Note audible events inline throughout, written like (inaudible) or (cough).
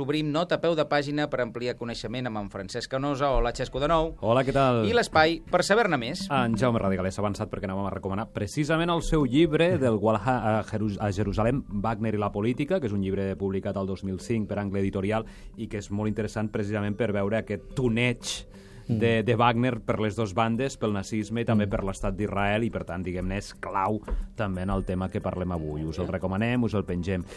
Obrim nota a peu de pàgina per ampliar coneixement amb en Francesc Canosa. Hola, Xesco, de nou. Hola, què tal? I l'espai per saber-ne més. En Jaume Radigalés ha avançat perquè anàvem a recomanar precisament el seu llibre del Gualha a, Jerus a Jerusalem, Wagner i la política, que és un llibre publicat al 2005 per Angle Editorial i que és molt interessant precisament per veure aquest tuneig de, de Wagner per les dues bandes, pel nazisme i també per l'estat d'Israel i per tant, diguem-ne, és clau també en el tema que parlem avui. Us el recomanem, us el pengem.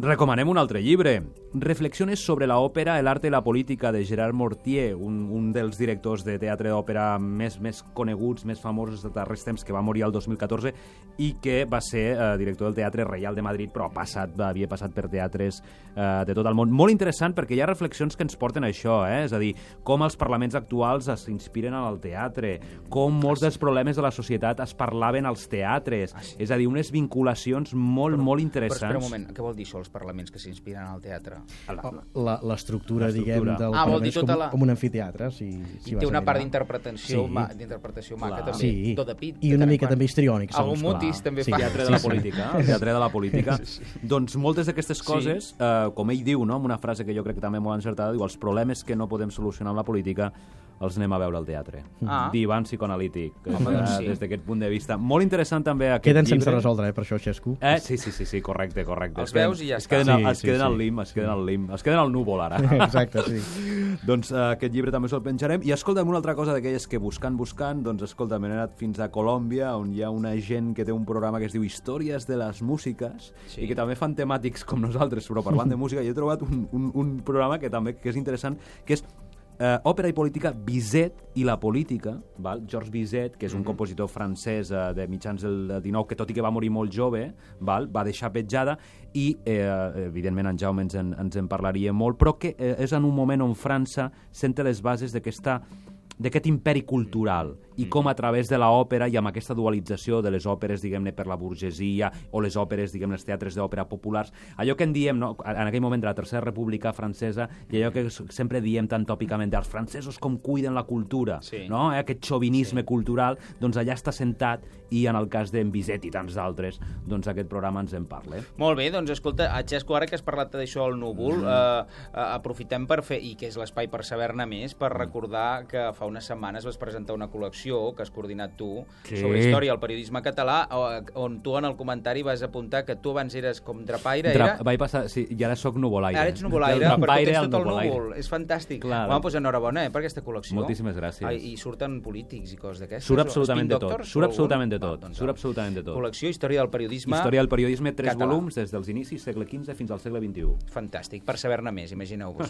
Recomanem un altre llibre, Reflexiones sobre la òpera, el arte i la política, de Gerard Mortier, un, un dels directors de teatre d'òpera més, més coneguts, més famosos de darrers temps, que va morir el 2014 i que va ser eh, director del Teatre Reial de Madrid, però ha passat, havia passat per teatres eh, de tot el món. Molt interessant perquè hi ha reflexions que ens porten a això, eh? és a dir, com els parlaments actuals s'inspiren en el teatre, com molts dels problemes de la societat es parlaven als teatres, Ah, és a dir, unes vinculacions molt, molt Però interessants. espera un moment, què vol dir això, els parlaments que s'inspiren al teatre? La- L'estructura, diguem, del Ah, Parlament com, tota la- com un amfiteatre, si, si I té una part d'interpretació Sí. ma, d'interpretació maca, Clar. també. Sí. Tot de pit. I una mica també histriònic, Algun segons, clar. mutis també Sí. fa. teatre de la política, el (laughs) teatre de la política. Doncs moltes d'aquestes coses, eh, com ell diu, no? amb una frase que jo crec que també molt encertada, diu, els problemes que no podem solucionar amb la política els anem a veure al teatre. Ah. Divan psicoanalític, Home, eh, doncs sí. des d'aquest punt de vista. Molt interessant també aquest Queden llibre. sense resoldre, eh, per això, Xesco. Eh, sí, sí, sí, sí, correcte, correcte. Els Es queden- veus i ja es està. Queden, al- Sí, es sí, queden sí. al lim, es queden al lim, es queden al núvol ara. (laughs) Exacte, sí. (laughs) doncs eh, aquest llibre també se'l penjarem. I escolta'm una altra cosa d'aquelles que buscant, buscant, doncs escolta, m'he anat fins a Colòmbia, on hi ha una gent que té un programa que es diu Històries de les Músiques, Sí. i que també fan temàtics com nosaltres, però parlant de música, i he trobat un, un, un programa que també que és interessant, que és eh, òpera i política, Bizet i la política, val? Georges Bizet, que és un compositor francès eh, de mitjans del 19, que tot i que va morir molt jove, val? va deixar petjada, i eh, evidentment en Jaume ens en, ens en parlaria molt, però que eh, és en un moment on França senta les bases d'aquesta d'aquest imperi cultural i com a través de l'òpera i amb aquesta dualització de les òperes, diguem-ne, per la burgesia o les òperes, diguem els teatres d'òpera populars, allò que en diem, no? en aquell moment de la Tercera República Francesa, i allò que sempre diem tan tòpicament els francesos com cuiden la cultura, Sí. no? Eh? aquest xovinisme cultural, doncs allà està sentat i en el cas d'en Bizet i tants d'altres, doncs aquest programa ens en parla. Molt bé, doncs escolta, a Xesco, ara que has parlat d'això al núvol, Mm. eh, eh, aprofitem per fer, i que és l'espai per saber-ne més, per recordar que fa unes setmanes vas presentar una col·lecció que has coordinat tu Sí. sobre història del periodisme català, on tu en el comentari vas apuntar que tu abans eres com drapaire, Dra era... Vaig passar, sí, i ara sóc nuvolaire. Ara ets nuvolaire, drapaire tens al tot el nuvolaire. núvol. És fantàstic. Clar. Home, doncs enhorabona eh, per aquesta col·lecció. Moltíssimes gràcies. Ai, I surten polítics i coses d'aquestes? Surt absolutament de tot. Surt absolutament de tot. Surt absolutament de tot. Col·lecció Història del periodisme. Història del periodisme, tres català. volums, des dels inicis, segle XV fins al segle XXI. Fantàstic, per saber-ne més, imagineu-vos.